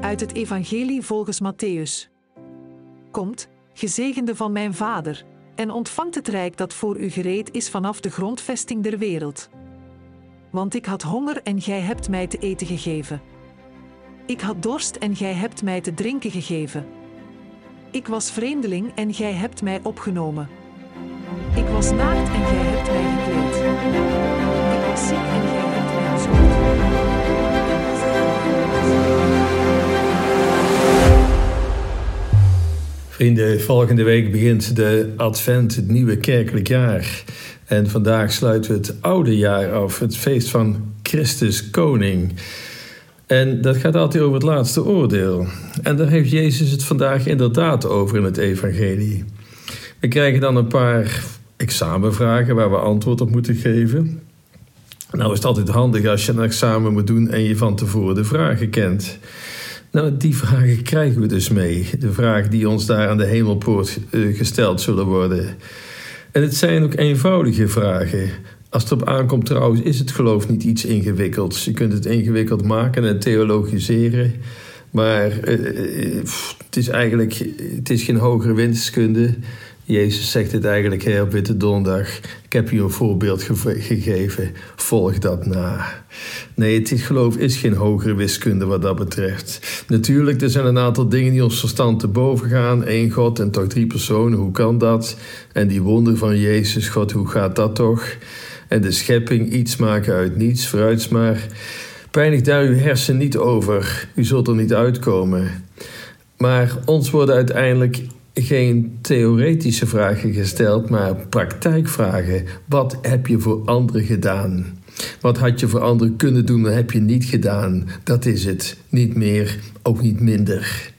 Uit het Evangelie volgens Matthäus. Komt, gezegende van mijn Vader, en ontvangt het rijk dat voor u gereed is vanaf de grondvesting der wereld. Want ik had honger en gij hebt mij te eten gegeven. Ik had dorst en gij hebt mij te drinken gegeven. Ik was vreemdeling en gij hebt mij opgenomen. Ik was naakt en gij hebt mij gekleed. Vrienden, volgende week begint de Advent, het nieuwe kerkelijk jaar. En vandaag sluiten we het oude jaar af, het feest van Christus Koning. En dat gaat altijd over het laatste oordeel. En daar heeft Jezus het vandaag inderdaad over in het Evangelie. We krijgen dan een paar examenvragen waar we antwoord op moeten geven. Nou is het altijd handig als je een examen moet doen en je van tevoren de vragen kent. Nou, die vragen krijgen we dus mee. De vragen die ons daar aan de hemelpoort eh, gesteld zullen worden. En het zijn ook eenvoudige vragen. Als het op aankomt trouwens, is het geloof niet iets ingewikkelds. Je kunt het ingewikkeld maken en theologiseren. Maar eh, eh, het is eigenlijk het is geen hogere wiskunde. Jezus zegt het eigenlijk heel op Witte Donderdag. Ik heb je een voorbeeld gegeven. Volg dat na. Nee, het geloof is geen hogere wiskunde wat dat betreft. Natuurlijk, er zijn een aantal dingen die ons verstand te boven gaan. Eén God en toch drie personen, hoe kan dat? En die wonder van Jezus, God, hoe gaat dat toch? En de schepping, iets maken uit niets, vooruit maar. Pijnig daar uw hersen niet over, u zult er niet uitkomen. Maar ons worden uiteindelijk geen theoretische vragen gesteld, maar praktijkvragen. Wat heb je voor anderen gedaan? Wat had je voor anderen kunnen doen, wat heb je niet gedaan? Dat is het. Niet meer, ook niet minder.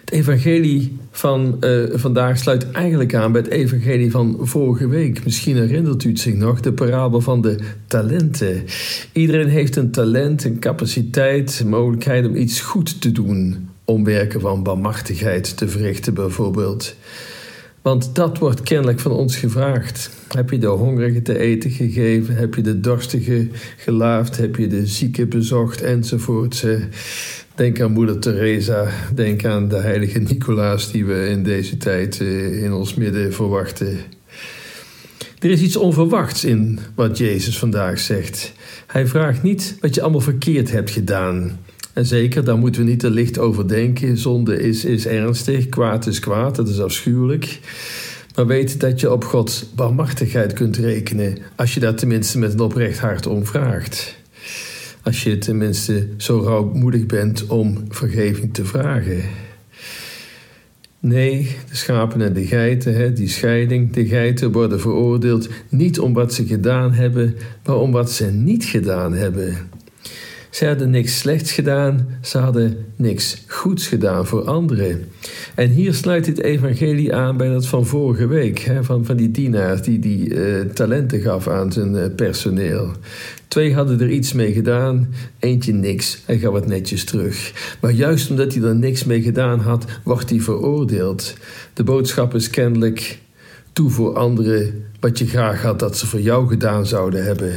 Het evangelie van uh, vandaag sluit eigenlijk aan bij het evangelie van vorige week. Misschien herinnert u het zich nog, de parabel van de talenten. Iedereen heeft een talent, een capaciteit, een mogelijkheid om iets goed te doen om werken van barmachtigheid te verrichten, bijvoorbeeld. Want dat wordt kennelijk van ons gevraagd. Heb je de hongerige te eten gegeven? Heb je de dorstige gelaafd? Heb je de zieke bezocht? Enzovoort. Denk aan moeder Teresa. Denk aan de heilige Nicolaas die we in deze tijd eh, in ons midden verwachten. Er is iets onverwachts in wat Jezus vandaag zegt. Hij vraagt niet wat je allemaal verkeerd hebt gedaan. En zeker, daar moeten we niet te licht over denken. Zonde is, is ernstig, kwaad is kwaad, dat is afschuwelijk. Maar weet dat je op Gods barmachtigheid kunt rekenen als je daar tenminste met een oprecht hart om vraagt. Als je tenminste zo rouwmoedig bent om vergeving te vragen. Nee, de schapen en de geiten, die scheiding, de geiten worden veroordeeld niet om wat ze gedaan hebben, maar om wat ze niet gedaan hebben. Ze hadden niks slechts gedaan, ze hadden niks goeds gedaan voor anderen. En hier sluit het evangelie aan bij dat van vorige week, hè, van, van die dienaar die die uh, talenten gaf aan zijn uh, personeel. Twee hadden er iets mee gedaan, eentje niks. Hij gaf het netjes terug. Maar juist omdat hij er niks mee gedaan had, wordt hij veroordeeld. De boodschap is kennelijk: toe voor anderen wat je graag had dat ze voor jou gedaan zouden hebben.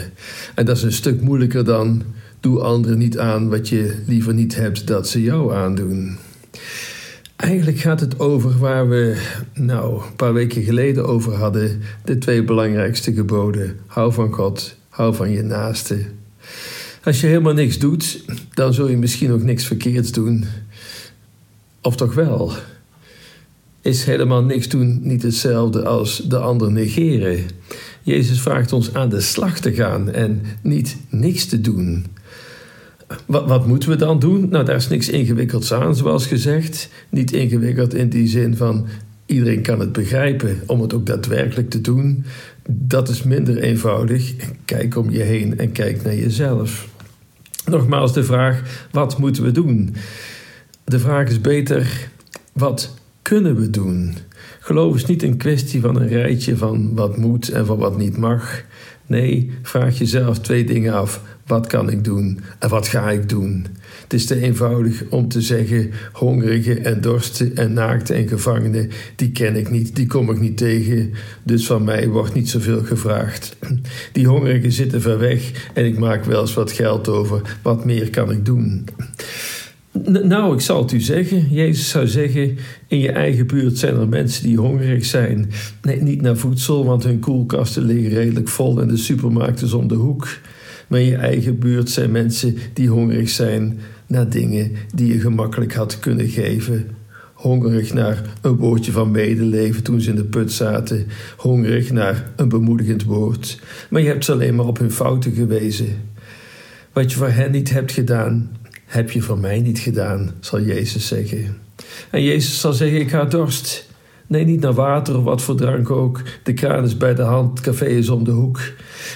En dat is een stuk moeilijker dan Doe anderen niet aan wat je liever niet hebt dat ze jou aandoen. Eigenlijk gaat het over waar we nou een paar weken geleden over hadden, de twee belangrijkste geboden. Hou van God, hou van je naaste. Als je helemaal niks doet, dan zul je misschien ook niks verkeerds doen. Of toch wel? Is helemaal niks doen niet hetzelfde als de ander negeren? Jezus vraagt ons aan de slag te gaan en niet niks te doen. Wat, wat, moeten we dan doen? Nou, daar is niks ingewikkelds aan, zoals gezegd. Niet ingewikkeld in die zin van iedereen kan het begrijpen om het ook daadwerkelijk te doen. Dat is minder eenvoudig. Kijk om je heen en kijk naar jezelf. Nogmaals de vraag: wat moeten we doen? De vraag is beter: wat kunnen we doen? Geloof is niet een kwestie van een rijtje van wat moet en van wat niet mag. Nee, vraag jezelf twee dingen af. Wat kan ik doen en wat ga ik doen? Het is te eenvoudig om te zeggen: hongerigen en dorsten en naakte en gevangenen, die ken ik niet, die kom ik niet tegen. Dus van mij wordt niet zoveel gevraagd. Die hongerigen zitten ver weg en ik maak wel eens wat geld over. Wat meer kan ik doen? Nou, ik zal het u zeggen. Jezus zou zeggen: in je eigen buurt zijn er mensen die hongerig zijn. Nee, niet naar voedsel, want hun koelkasten liggen redelijk vol en de supermarkt is om de hoek. Maar in je eigen buurt zijn mensen die hongerig zijn naar dingen die je gemakkelijk had kunnen geven. Hongerig naar een woordje van medeleven toen ze in de put zaten. Hongerig naar een bemoedigend woord. Maar je hebt ze alleen maar op hun fouten gewezen. Wat je voor hen niet hebt gedaan, heb je voor mij niet gedaan, zal Jezus zeggen. En Jezus zal zeggen: Ik ga dorst. Nee, niet naar water of wat voor drank ook. De kraan is bij de hand, het café is om de hoek.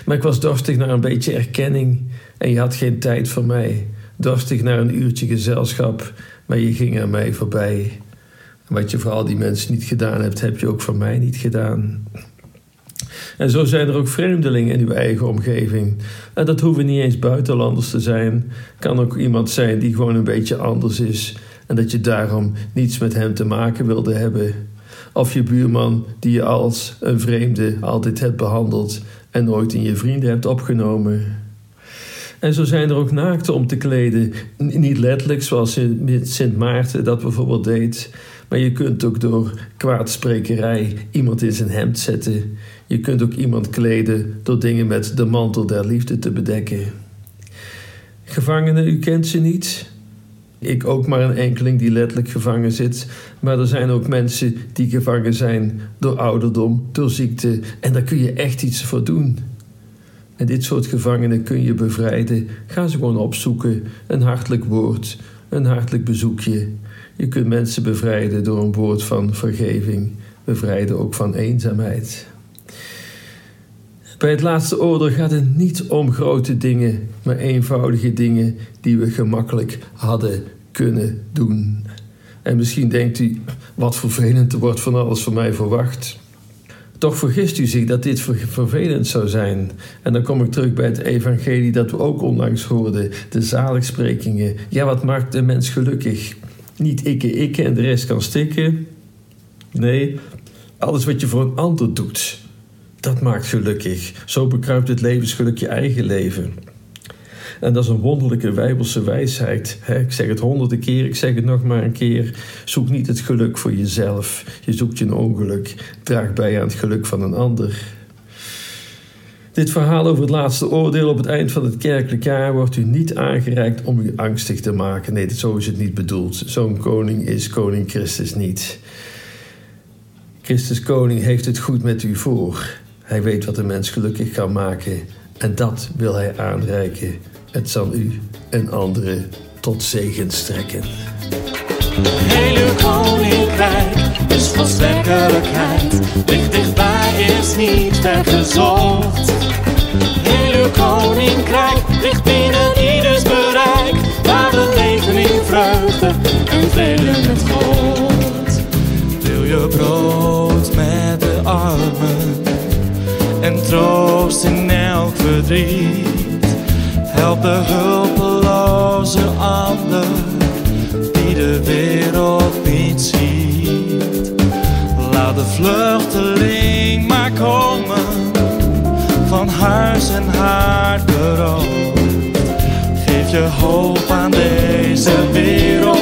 Maar ik was dorstig naar een beetje erkenning en je had geen tijd voor mij. Dorstig naar een uurtje gezelschap, maar je ging aan mij voorbij. wat je voor al die mensen niet gedaan hebt, heb je ook voor mij niet gedaan. En zo zijn er ook vreemdelingen in uw eigen omgeving. En dat hoeven niet eens buitenlanders te zijn. Kan ook iemand zijn die gewoon een beetje anders is. En dat je daarom niets met hem te maken wilde hebben. Of je buurman die je als een vreemde altijd hebt behandeld en nooit in je vrienden hebt opgenomen. En zo zijn er ook naakten om te kleden. Niet letterlijk zoals Sint Maarten dat bijvoorbeeld deed. Maar je kunt ook door kwaadsprekerij iemand in zijn hemd zetten. Je kunt ook iemand kleden door dingen met de mantel der liefde te bedekken. Gevangenen, u kent ze niet. Ik ook maar een enkeling die letterlijk gevangen zit. Maar er zijn ook mensen die gevangen zijn door ouderdom, door ziekte. En daar kun je echt iets voor doen. En dit soort gevangenen kun je bevrijden. Ga ze gewoon opzoeken. Een hartelijk woord, een hartelijk bezoekje. Je kunt mensen bevrijden door een woord van vergeving. Bevrijden ook van eenzaamheid. Bij het laatste oordeel gaat het niet om grote dingen, maar eenvoudige dingen die we gemakkelijk hadden kunnen doen. En misschien denkt u, wat vervelend, er wordt van alles van mij verwacht. Toch vergist u zich dat dit vervelend zou zijn. En dan kom ik terug bij het evangelie dat we ook onlangs hoorden, de zaligsprekingen. Ja, wat maakt de mens gelukkig? Niet ikke, ikke en de rest kan stikken. Nee, alles wat je voor een ander doet, dat maakt gelukkig. Zo bekruipt het levensgeluk je eigen leven. En dat is een wonderlijke wijbelse wijsheid. Ik zeg het honderden keer, ik zeg het nog maar een keer. Zoek niet het geluk voor jezelf. Je zoekt je een ongeluk. Draag bij aan het geluk van een ander. Dit verhaal over het laatste oordeel op het eind van het kerkelijk jaar wordt u niet aangereikt om u angstig te maken. Nee, zo is het niet bedoeld. Zo'n koning is koning Christus niet. Christus koning heeft het goed met u voor. Hij weet wat een mens gelukkig kan maken en dat wil hij aanreiken. Het zal u en anderen tot zegen strekken. Hele koninkrijk is volstrekkelijkheid. Dicht dichtbij is niet vergezocht. En troost in elk verdriet? Help de hulpeloze ander die de wereld niet ziet. Laat de vluchteling maar komen, van huis en haard beroofd. Geef je hoop aan deze wereld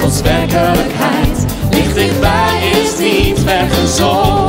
Gods werkelijkheid. Ligt dichtbij, is niet vergezocht.